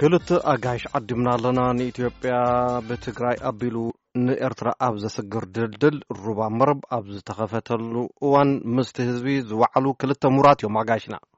ክልተ ኣጋይሽ ዓዲምና ኣለና ንኢትዮጵያ ብትግራይ ኣቢሉ ንኤርትራ ኣብ ዘስግር ድልድል ሩባ መረብ ኣብ ዝተኸፈተሉ እዋን ምስቲ ህዝቢ ዝወዓሉ ክልተ ምሁራት እዮም ኣጋይሽና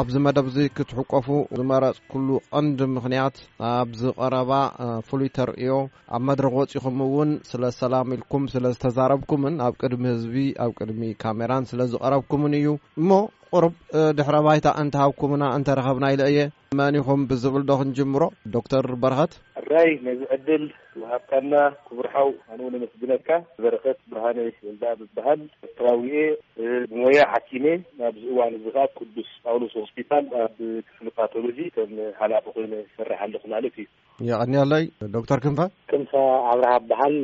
ኣብዚ መደብ እዚ ክትሕቆፉ ዝመረጽኩሉ ቐንዲ ምኽንያት ኣብዚ ቐረባ ፍሉይ ተርእዮ ኣብ መድረኽ ወጺኹም እውን ስለ ሰላም ኢልኩም ስለ ዝተዛረብኩምን ኣብ ቅድሚ ህዝቢ ኣብ ቅድሚ ካሜራን ስለ ዝቐረብኩምን እዩ እሞ ቁሩብ ድሕረ ባይታ እንተሃብኩምና እንተረኸብና ኢለ እየ መን ኢኹም ብዝብል ዶ ክንጅምሮ ዶክተር በረኸት ራይ ነዚ ዕድል ዝሃብካና ክቡር ሓው ኣነ ውን ኣመስግነካ በረኸት ብርሃነ ወልደኣብ እበሃል ኤርትራዊ እየ ብሞያ ሓኪም እየ ኣብዚ እዋን እዚ ከኣ ቅዱስ ጳውሎስ ሆስፒታል ኣብ ክፍሊ ፓቶሎጂ ከም ሓላፊ ኮይነ ይሰርሕ ኣለኹ ማለት እዩ የቐንየለይ ዶክተር ክንፈ ክንፈ ኣብርሃ እበሃል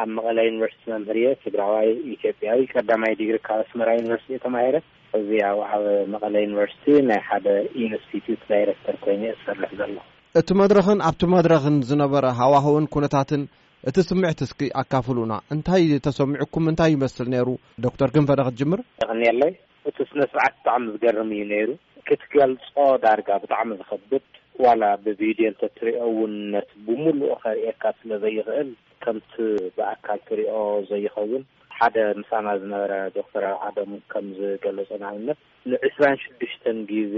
ኣብ መቐለ ዩኒቨርሲቲ መምህር እየ ትግራዋይ ኢትዮጵያዊ ቀዳማይ ዲግሪ ካብ ኣስመራ ዩኒቨርሲቲ እየ ተማሂረ እዚ ኣብ መቐለ ዩኒቨርሲቲ ናይ ሓደ ኢንስቲትዩት ዳይረክተር ኮይነ እየ ዝሰርሕ ዘለኹ እቲ መድረኽን ኣብቲ መድረኽን ዝነበረ ሃዋህውን ኩነታትን እቲ ስምዒት እስኪ ኣካፍሉና እንታይ ተሰሚዑኩም እንታይ ይመስል ነይሩ ዶክተር ክንፈ ዶ ክትጅምር? የቕንየለይ እቲ ስነ ስርዓት ብጣዕሚ ዝገርም እዩ ነይሩ ክትገልጾ ዳርጋ ብጣዕሚ ዝኸብድ ዋላ ብቪድዮ እንተትሪኦ እውን ነቲ ብሙሉኡ ከርእየካ ስለ ዘይኽእል ከምቲ ብኣካል ትሪኦ ዘይኸውን ሓደ ምሳና ዝነበረ ዶክተር ኣደም ከም ዝገለጾ ንኣብነት ንዕስራን ሽዱሽተን ግዜ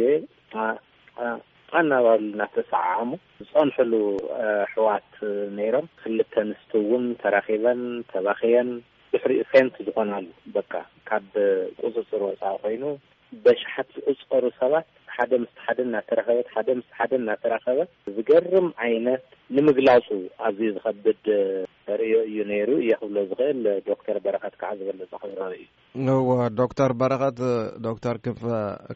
ኣናባሉ እናተሰዓዓሙ ዝጸንሕሉ ኣሕዋት ነይሮም። ክልተ ኣንስቲ እውን ተራኺበን ተባኽየን ድሕሪኡ ፌንት ዝኾናሉ በቃ ካብ ቁጽጽር ወጻኢ ኮይኑ በሽሓት ዝቑጸሩ ሰባት ሓደ ምስቲ ሓደ እናተራኸበት ሓደ ምስቲ ሓደ እናተራኸበ ዝገርም ዓይነት ንምግላጹ ኣዝዩ ዝኸብድ ተርእዮ እዩ ነይሩ እየ ክብሎ ዝኽእል ዶክተር በረኸት ከዓ ዝበለጸ ክብራዊ እዩ። እወ ዶክተር በረኸት ዶክተር ክንፈ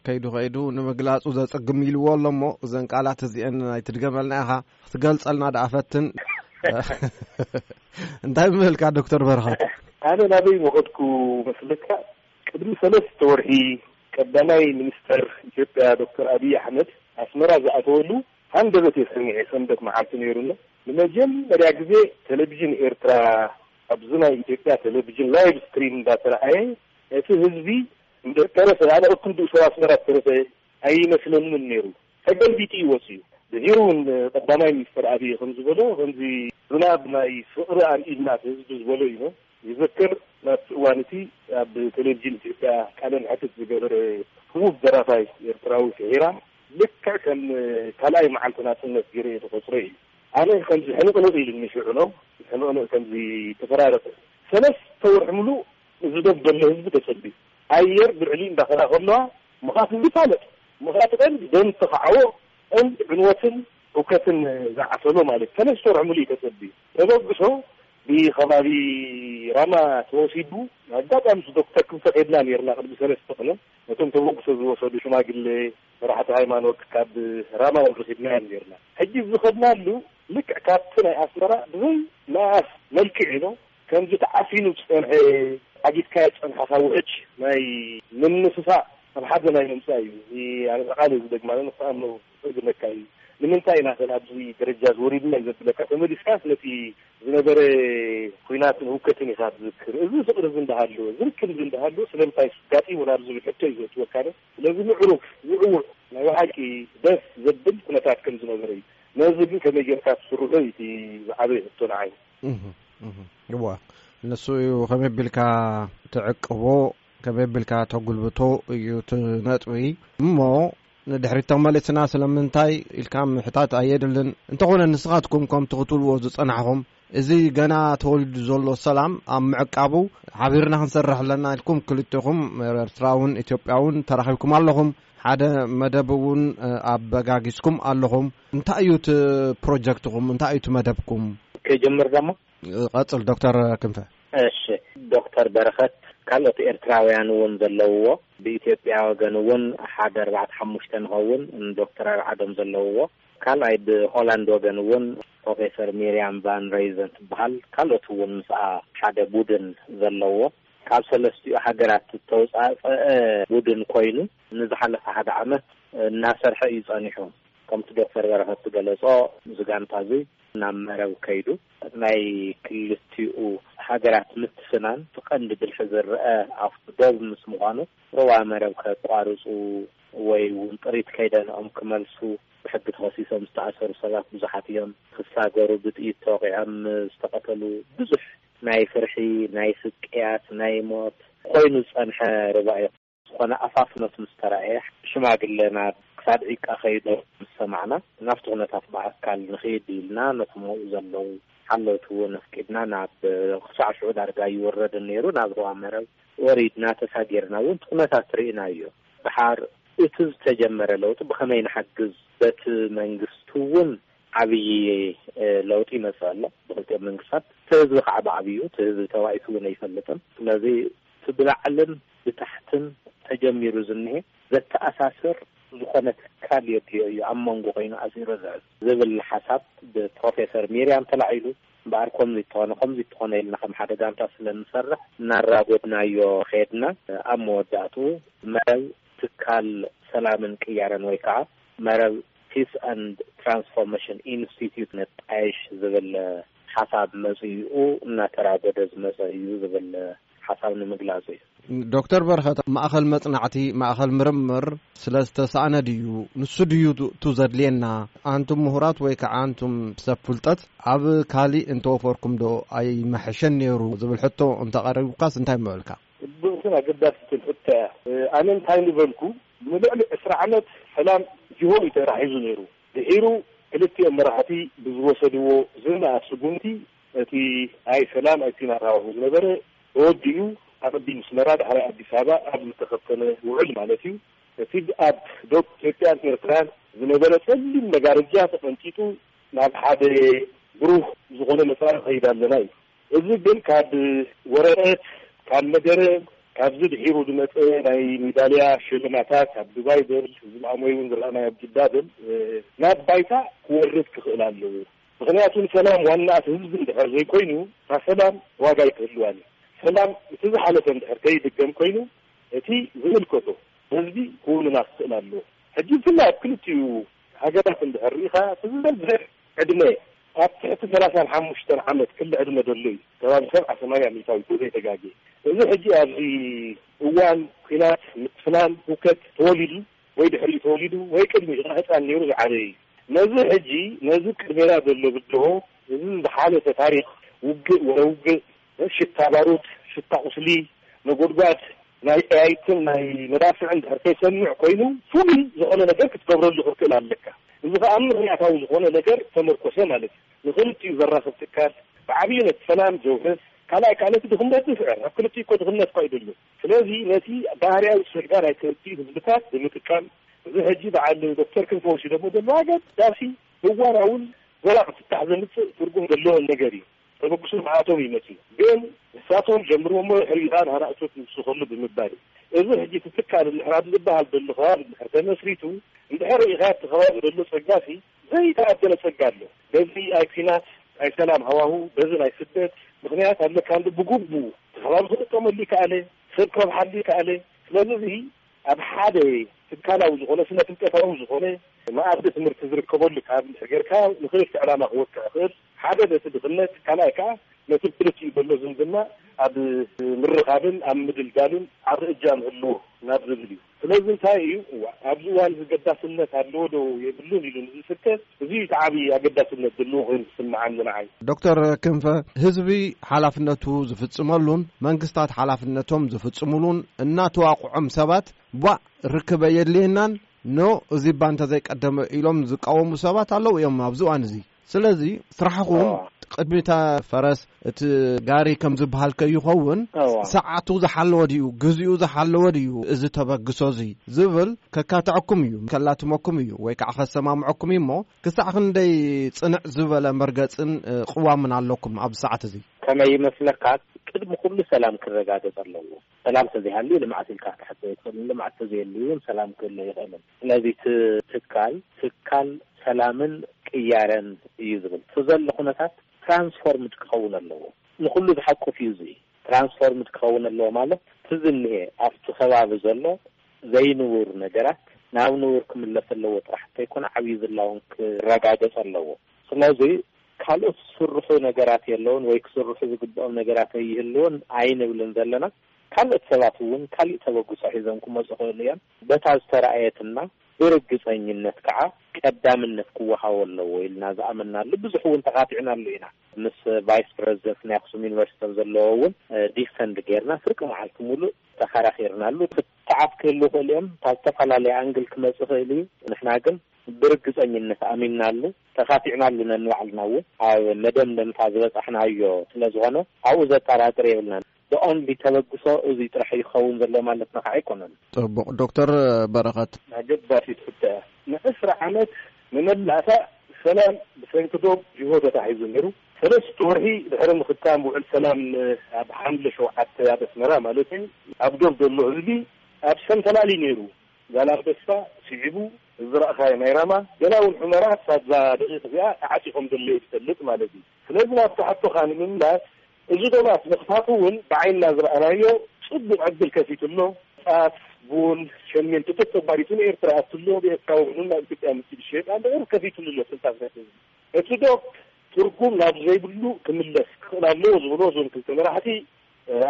ከይዱ ከይዱ ንምግላጹ ዘጽግም ኢልዎ ኣሎ እሞ እዘን ቃላት እዚአን ኣይትድገመልና ኢኻ ክትገልጸልና ደኣ ፈትን እንታይ ምበልካ ዶክተር በረኸት ኣነ ናበይ ምኸድኩ መስለካ ቅድሚ ሰለስተ ወርሒ ቀዳማይ ሚኒስተር ኢትዮጵያ ዶክተር ኣብዪ ኣሕመድ ኣስመራ ዝኣተወሉ ሃንደበት እየ ሰሚዐ ሰንበት መዓልቲ ነይሩ ኣሎ ንመጀመርያ ግዜ ቴሌቭዥን ኤርትራ ኣብዚ ናይ ኢትዮጵያ ቴሌቪዥን ላይቭ ስትሪም እንዳተርኣየ እቲ ህዝቢ እንደተረፈ ኣነ እኩል ብእሰብ ኣስመራ ዝተረፈ ኣይመስለንን ነይሩ ተገልቢጡ እዩ ወፂኡ ድሒሩ እውን ቀዳማይ ሚኒስተር ኣብይ ከምዝበሎ ከምዚ ዝናብ ናይ ፍቅሪ ኣርእዩና እቲ ህዝቢ ዝበሎ እዩ እሞ ይዘከር ናብቲ እዋን እቲ ኣብ ቴሌቪዥን ኢትዮጵያ ቃለ መሕትት ዝገበረ ህቡብ ደራፋይ ኤርትራዊ ፍሒራ ልክዕ ከም ካልኣይ መዓልቲ ናፅነት ገይረ እየ ዝቆፅሮ ኢሉ። ኣነ ከምዚ ሕንቕንቕ ኢሉኒ ሽዑ'ሎ ሕንቕንቕ ከምዚ ተፈራረቀ ሰለስተ ወርሒ ምሉእ እዚ ዶብ ዘሎ ህዝቢ ተጸቢዩ ኣየር ብዕሊ እንዳኸዳ ከሎዋ ምኻቱ ይፋለጥ ምኻቱ ቀንዲ ደም ዝተኻዕዎ ቀንዲ ዕንወትን ህውከትን ዝዓሰሎ ማለት ሰለስተ ወርሒ ምሉእ እዩ ተጸቢዩ ተበግሶ ብኸባቢ ራማ ተወሲዱ ኣጋጣሚ ምስ ዶክተር ክንፈ ከድና ኔርና ቅድሚ ሰለስተ ቅነ ነቶም ተበግሶ ዝወሰዱ ሽማግሌ መራሕቲ ሃይማኖት ካብ ራማ እውን ረኺብናዮም ኔርና። ሕጂ ዝኸድናሉ ልክዕ ካብቲ ናይ ኣስመራ ብዘይ ንኣስ መልክዕ ኢዩ። ከምዚ ተዓፊኑ ዝጸንሐ ዓጊትካዮ ዝጸንሓኻ ውሕጅ ናይ ምንፍፋእ ኣብ ሓደ ናይ ምምጻእ ኢዩ። እዚ ኣነ ጠቓሊ ዝደግማ ነን ክትኣምኖ ዝጽግመካ ኢዩ። ንምንታይ ኢና ከ ናብዚ ደረጃዚ ወሪድና ኢዩ ዘብለካ። ተመሊስካስ ነቲ ዝነበረ ኹናትን ህውከትን ኢኻ ትዝክር። እዚ ፍቕሪ እዚ እንዳሃለወ፣ እዚ ርክብ እዚ እንዳሃለወ ስለምንታይ ኢሱ ኣጋጢሙ ናብ ዝብል ሕቶ ኢዩ ዘእትወካ እምበር። ስለዚ ምዕሩግ፣ ውዕዉዕ፣ ናይ በሓቂ ደስ ዘብል ኩነታት ከም ዝነበረ እዩ። ነዚ ግን ከመይ ጌርካ ትስርሖ እዩ እቲ ዝዓበየ ሕቶ ንዓይ። እወ ንሱ እዩ ከመይ ኣቢልካ ትዕቅቦ ከመይ ኣቢልካ ተጉልብቶ እዩ እቲ ነጥቢ እሞ ንድሕሪት ተመሊስና ስለምንታይ ኢልካ ምሕታት ኣየድልን እንተኾነ ንስኻትኩም ከምቲ ክትብልዎ ዝጸናሕኹም እዚ ገና ተወሊዱ ዘሎ ሰላም ኣብ ምዕቃቡ ሓቢርና ክንሰርሕ ኣለና ኢልኩም ክልቴኹም ኤርትራውን ኢትዮጵያውን ተራኺብኩም ኣለኹም ሓደ መደብ እውን ኣበጋጊስኩም ኣለኹም እንታይ እዩ እቲ ፕሮጀክትኹም እንታይ እዩ እቲ መደብኩም ከይጀምር ደሞ ቐጽል ዶክተር ክንፈ እሺ ዶክተር በረኸት ካልኦት ኤርትራውያን እውን ዘለውዎ ብኢትዮጵያ ወገን እውን ሓደ ኣርባዕተ ሓሙሽተ ንኸውን ዶክተር ኣርዓዶም ዘለውዎ ካልኣይ ብሆላንድ ወገን እውን ፕሮፌሰር ሚርያም ቫን ረይዘን ትበሃል ካልኦት እውን ምስኣ ሓደ ቡድን ዘለዎ ካብ ሰለስቲኡ ሃገራት ዝተውፃእፀኣ ቡድን ኮይኑ ንዝሓለፈ ሓደ ዓመት እናሰርሐ እዩ ፀኒሑ። ከምቲ ዶክተር በረኸት ዝገለፆ እዚ ጋንታ እዚ ናብ መረብ ከይዱ ናይ ክልቲኡ ሃገራት ምትፍናን እቲ ቀንዲ ብልሒ ዝረኣ ኣፍቱ ዶብ ምስ ምዃኑ ሩባ መረብ ከቋርፁ ወይ እውን ጥሪት ከይደንኦም ክመልሱ ብሕጊ ተኸሲሶም ዝተኣሰሩ ሰባት ብዙሓት እዮም። ክሳገሩ ብጥይት ተወቒዖም ዝተቐተሉ ብዙሕ ናይ ፍርሒ፣ ናይ ስቅያት፣ ናይ ሞት ኮይኑ ዝጸንሐ ሩባ እዩ። ዝኾነ ኣፋፍኖት ምስ ተራእየ ሽማግለና ክሳብ ዒቃ ከይዶም ምስ ሰማዕና ናብቲ ኩነታት ብኣካል ንኺድ ኢልና ነቶም ኣብኡ ዘለዉ ሓለውቲ እውን ኣፍቂድና ናብ ክሳዕ ሽዑ ዳርጋ ኣይውረድን ነይሩ ናብ ሩባ መረብ ወሪድና ተሳጊርና እውን እቲ ኩነታት ርኢናዮ። ደሓር እቲ ዝተጀመረ ለውጢ ብኸመይ ንሓግዝ? በቲ መንግስቲ እውን ዓብዪ ለውጢ ይመፅእ ኣሎ፣ ብኽልቲኦም መንግስታት። እቲ ህዝቢ ከዓ ብዓብዩ፣ እቲ ህዝቢ ተባኢሱ እውን ኣይፈልጥን። ስለዚ እቲ ብላዕልን ብታሕትን ተጀሚሩ ዝኒሀ ዘተኣሳስር ዝኾነ ትካል የድልዮ እዩ፣ ኣብ መንጎ ኮይኑ ኣሲሩ ዝሕዝ። ዝብል ሓሳብ ብፕሮፌሰር ሚርያም ተላዒሉ እምበኣር ኮምዚ እንተኾነ ኮምዚ እንተኾነ ኢልና ከም ሓደ ጋንታ ስለ እንሰርሕ እናራጎድናዮ ኼድና ኣብ መወዳእትኡ መረብ ትካል ሰላምን ቅያረን ወይ ከዓ መረብ ፒስ ኣንድ ትራንስፎርመሽን ኢንስቲትዩት ነጣይሽ ዝብል ሓሳብ መፂኡ እናተራጎደ ዝመፀ እዩ ዝብል ሓሳብ ንምግላፅ እዩ። ዶክተር በርሀት ማእኸል መፅናዕቲ ማእኸል ምርምር ስለ ዝተሳእነ ድዩ ንሱ ድዩ እቱ ዘድልየና ኣንቱም ምሁራት ወይ ከዓ ኣንቱም ሰብ ፍልጠት ኣብ ካሊእ እንተወፈርኩም ዶ ኣይመሐሸን ነይሩ ዝብል ሕቶ እንተቐሪቡካስ እንታይ ምበልካ? ፅብቕትን ኣገዳሲትን ሕቶ እያ። ኣነ እንታይ ምበልኩ ንልዕሊ ዕስራ ዓመት ሰላም ጅሆ እዩ ተታሒዙ ነይሩ። ድሒሩ ክልቲኦም መራሕቲ ብዝወሰድዎ ዝነኣድ ስጉምቲ እቲ ኣይ ሰላም ኣይ ሲናን ሃዋሁ ዝነበረ ተወዲኡ ኣቐዲሙ ስመራ ዳሕራይ ኣዲስ ኣበባ ኣብ ዝተኸተመ ውዑል ማለት እዩ እቲ ኣብ ዶብ ኢትዮጵያን ኤርትራን ዝነበረ ጸሊም መጋረጃ ተቐንጢጡ ናብ ሓደ ብሩህ ዝኾነ መጻኢ ንኸይድ ኣለና ኢሉ። እዚ ግን ካብ ወረቐት ካብ መደረ ካብዚ ድሒሩ ዝመጸ ናይ ሚዳልያ ሽልማታት ኣብ ዱባይ በል እዚ ሎኣሞይ እውን ዝረኣናዮ ኣብ ጅዳ በል ናብ ባይታ ክወርድ ክኽእል ኣለዎ። ምኽንያቱ ንሰላም ዋናኣ እቲ ህዝቢ እንድሕር ዘይኮይኑ እታ ሰላም ዋጋ ኣይክህልዋን እዩ። ሰላም እቲ ዝሓለፈ እንድሕር ከይድገም ኮይኑ እቲ ዝምልከቶ ህዝቢ ክውንና ክኽእል ኣለዎ። ሕጂ ብፍላይ ኣብ ክልቲኡ ሃገራት እንድሕር ርኢኻ እቲ ዝበዝሕ ዕድመ ኣብ ትሕቲ ሰላሳን ሓሙሽተን ዓመት ክሊ ዕድመ ዘሎ እዩ ከባቢ ሰብዓ ሰማንያ ሚኢታዊት ተዘይተጋግየ። እዚ ሕጂ ኣብዚ እዋን ኩናት ምትፍናን ሁከት ተወሊዱ ወይ ድሕሪኡ ተወሊዱ ወይ ቅድሚኡ ገና ህጻን ኔሩ ዝዓበየ እዩ። ነዚ ሕጂ ነዚ ቅድሜና ዘሎ ብድሆ እዚ ዝሓለፈ ታሪኽ ውግእ ወረ ውግእ ሽታ ባሩድ ሽታ ቁስሊ ነጎድጓድ ናይ ጠያይትን ናይ መዳፍዕን ድሕር ከይሰምዕ ኮይኑ ፍሉይ ዝኾነ ነገር ክትገብረሉ ክትክእል ኣለካ። እዚ ከኣ ምኽንያታዊ ዝኾነ ነገር ተመርኮሰ ማለት እዩ። ንኽልቲኡ ዘራኽብ ትካል ብዓቢኡ ነቲ ሰላም ዘውህስ ካልኣይ ከኣ ነቲ ድኽነት ዝስዕር ኣብ ክልቲኡ እኮ ድኽነት እኳ እዩ ደሎ። ስለዚ ነቲ ባህርያዊ ሰግዳ ናይ ክልቲኡ ህዝብታት ብምጥቃም፣ እዚ ሕጂ በዓል ዶክተር ክንፈ ወሲዶሞ ዘሎ ኣገዳሲ፣ እዋናውን ዘላቒ ፍታሕ ዘምጽእ ትርጉም ዘለዎን ነገር እዩ። ተበግሶ ንዓኣቶም እዩ መጺኡ። ግን ንሳቶም ጀምርዎሞ ድሕሪ ኢራን ሃናእቶት ንውስኸሉ ብምባል እዩ። እዚ ሕጂ እቲ ትካል ምሕራብ ዝበሃል ዘሎ ከባቢ እንድሕር ተመስሪቱ፣ እንድሕር ርኢኻ ኣብቲ ከባቢ ዘሎ ጸጋሲ ዘይተኣደነ ጸጋ ኣሎ በዚ ናይ ኩናት ናይ ሰላም ሃዋሁ በዚ ናይ ስደት ምኽንያት ኣለካ እንዶ ብጉቡ እቲ ከባቢ ክጥቀመሉ ይከኣለ ሰብ ክረብሓሉ ይከኣለ ስለዚ እዚ ኣብ ሓደ ትካላዊ ዝኾነ ስነ ፍልጠታዊ ዝኾነ መኣዲ ትምህርቲ ዝርከበሉ ካብ ጌርካ ንክልተ ዕላማ ክወቅዕ ይኽእል ሓደ ነቲ ድኽነት ካልኣይ ከኣ ነቲ ክልቲኡ ዘሎ ዝምድና ኣብ ምርኻብን ኣብ ምድልዳልን ዓቢ እጃም ህልዎ ናብ ዝብል እዩ። ስለዚ እንታይ እዩ እዋእ ኣብዚ እዋን እዚ ገዳስነት ኣለዎ ዶ የብሉን ኢሉ ንዝስከፍ እዚ እዩ እቲ ዓብዪ ኣገዳስነት ዘለዎ ኮይኑ ዝስምዓኒ ንዓይ። ዶክተር ክንፈ፣ ህዝቢ ሓላፍነቱ ዝፍፅመሉን መንግስታት ሓላፍነቶም ዝፍፅሙሉን እናተዋቕዖም ሰባት ዋእ ርክብ ኣየድልየናን ን እዚ እባ እንተዘይቀደመ ኢሎም ዝቃወሙ ሰባት ኣለዉ እዮም ኣብዚ እዋን እዚ። ስለዚ ስራሕኹም ቅድሚ እታ ፈረስ እቲ ጋሪ ከም ዝበሃል ከይኸውን ሰዓቱ ዝሓለወ ድዩ ግዜኡ ዝሓለወ ድዩ እዚ ተበግሶ እዚ ዝብል ከካትዐኩም እዩ ከላትመኩም እዩ ወይ ከዓ ከሰማምዐኩም እዩ እሞ ክሳዕ ክንደይ ፅንዕ ዝበለ መርገፅን ቅዋምን ኣለኩም ኣብዚ ሰዓት እዚ ከመይ ይመስለካ ቅድሚ ኩሉ ሰላም ክረጋገፅ ኣለዎ ሰላም ተዘይሃልዩ ልምዓት ኢልካ ክትሓስብ ኣይትኽእልን ልምዓት ተዘየልዩ እውን ሰላም ክህሉ ኣይኽእልን ስለዚ እቲ ትካል ትካል ሰላምን ቅያረን እዩ ዝብል እቲ ዘሎ ኩነታት ትራንስፎርምድ ክኸውን ኣለዎ ንኹሉ ዝሓቁፍ እዩ እዙይ ትራንስፎርምድ ክኸውን ኣለዎ ማለት እቲ ዝኒሀ ኣብቲ ከባቢ ዘሎ ዘይንቡር ነገራት ናብ ንቡር ክምለስ ኣለዎ ጥራሕ እንተይኮነ ዓብዪ ዝላውን ክረጋገፅ ኣለዎ ስለዚ ካልኦት ዝስርሑ ነገራት የለውን ወይ ክስርሑ ዝግብኦም ነገራት ኣይህልውን ኣይንብልን ዘለና ካልኦት ሰባት እውን ካሊእ ተበግሶ ሒዞም ክመፁ ይኽእሉ እዮም በታ ዝተራእየትና ብርግጸኝነት ከኣ ቀዳምነት ክወሃቦ ኣለዎ ኢልና ዝኣመንናሉ ብዙሕ እውን ተኻቲዕናሉ ኢና። ምስ ቫይስ ፕረዚደንት ናይ ኣኽሱም ዩኒቨርሲቲ ከም ዘለዎ እውን ዲፈንድ ገይርና ፍርቂ መዓልቲ ምሉእ ተኸራኺርናሉ። ክትዓት ክህሉ ይኽእል እዩም፣ ካብ ዝተፈላለየ ኣንግል ክመጽእ ይኽእል እዩ፣ ንሕና ግን ብርግጸኝነት ኣሚንናሉ ተኻቲዕናሉ ነንባዕልና እውን ኣብ መደምደምታ ዝበጻሕናዮ ስለዝኾነ ኣብኡ ዘጠራጥር የብልናን። ብቐንዲ ተበግሶ እዙይ ጥራሕ እዩ ክኸውን ዘለዎ ማለት ነቓዕ ኣይኮነን። ጽቡቕ ዶክተር በረኸት። ኣገዳሲት ሕቶ እያ። ንዕስራ ዓመት ንመላእታ ሰላም ብሰንኪ ዶብ ጅሆ ተታሒዙ ነይሩ። ሰለስተ ወርሒ ድሕሪ ምኽታም ውዕል ሰላም ኣብ ሓምለ ሸውዓተ ኣብ ኣስመራ ማለት'ዩ ኣብ ዶብ ዘሎ ህዝቢ ኣብ ሰንፈላል እዩ ነይሩ። ዛላምበሳ ስዒቡ ዝረኣኻዮ ናይ ራማ ገና'ውን ሑመራ ክሳብ'ዛ ደቒቕ እዚኣ ተዓጺ ከም ዘሎ እዩ ዝፈልጥ ማለት እዩ። ስለዚ ናብቲ ሕቶኻ ንምምላስ፣ እዚ ዶባት ምኽፋቱ እውን ብዓይንና ዝረኣናዮ ፅቡቕ ዕድል ከፊቱ ኣሎ። ጣፍ፣ ቡን፣ ሸሚንቶ እቶት ተቋሪፁ ንኤርትራ ኣቱ ኣሎ፣ ብኤርትራዊ እውን ናብ ኢትዮጵያ መፂኡ ዝሽየጥ ኣሎ፣ ቁሩብ ከፊቱሉ ኣሎ ስልጣን ናይቲ ህዝቢ። እቲ ዶብ ትርጉም ናብ ዘይብሉ ክምለስ ክኽእል ኣለዎ ዝብልዎ እዞም ክልተ መራሕቲ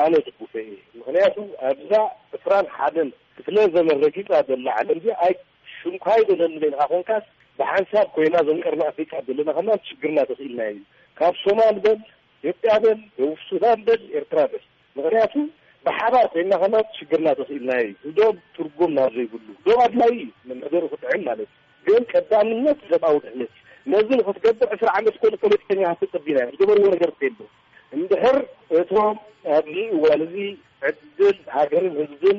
ኣነ እድግፎ እየ። ምኽንያቱ ኣብዛ ዕስራን ሓደን ክፍለ ዘመን ረጊፃ ዘላ ዓለም እዚኣ ኣይ ሽምኳ ኣይደለሉን ኢልኻ ኮንካስ ብሓንሳብ ኮይና እዞም ቀርኒ ኣፍሪቃ ዘለና ከማን ትሽግርና ተኺኢልናዮ እዩ ካብ ሶማል በል ኢትዮጵያ በል ደቡብ ሱዳን በል ኤርትራ በል ምኽንያቱ ብሓባር ኮይና ከማን ትሽግርና ተኺኢልናዮ እዩ ንዶብ ትርጉም ናብ ዘይብሉ ዶብ ኣድላይ እዩ ንመሕደሩ ክጥዕም ማለት እዩ ግን ቀዳምነት ሰብኣዊ ድሕነት እዩ ነዚ ንክትገብር ዕስራ ዓመት ኮኑ ፖለቲከኛታት ተጸቢና ኢና ዝገበርዎ ነገር ከየሎ እንድሕር እቶም ኣብዚ እዋን እዚ ዕድል ሃገርን ህዝብን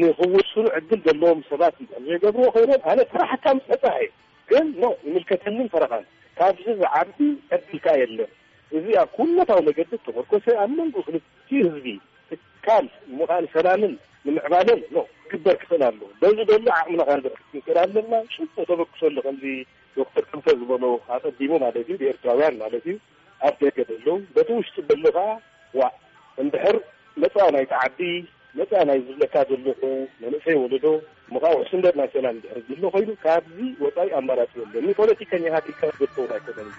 ንኽውስኑ ዕድል ዘለዎም ሰባት እንድሕር ዘይገብርዎ ኮይኖም ኣነ ፈራሕካ ምስ መጻህ እየ ግን ን ይምልከተኒን ፈረቓን ካብዚ ዝዓቢ ዕድል ከኣ የለን እዚ ኣብ ክውንነታዊ መገዲ እተመርኮሰ ኣብ መንጎ ክልቲኡ ህዝቢ ትካል ንምቓል ሰላምን ንምዕባለን ን ክግበር ክኽእል ኣለዎ በዚ በሉ ዓቕምና ከነበርክት ክንክእል ኣለና ጭቡጥ ተበግሶ ኣሎ ከምዚ ዶክተር ክንፈ ዝበሎ ኣቐዲሙ ማለት እዩ ብኤርትራውያን ማለት እዩ ኣብ ደገ ደሎ በቲ ውሽጢ ደሎ ከኣ ዋእ እንድሕር መጻ ናይቲ ዓዲ መጻ ናይ ዝብለካ ዘለኹ መንእሰይ ወለዶ እሞ ከኣ ውሕስነት ናይ ሰላም እንድሕር ዝህሉ ኮይኑ ካብዚ ወጻኢ ኣማራጺ የሎን ንፖለቲከኛታት ኢልካ ዝገብተውን ኣይኮነን እዚ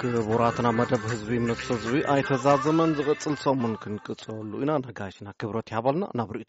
ክቡራትና መደብ ህዝቢ ምስ ህዝቢ ኣይተዛዘመን ዝቕፅል ሰሙን ክንቅፅለሉ ኢና ነጋሽና ክብረት ይሃበልና ናብ ርእቶ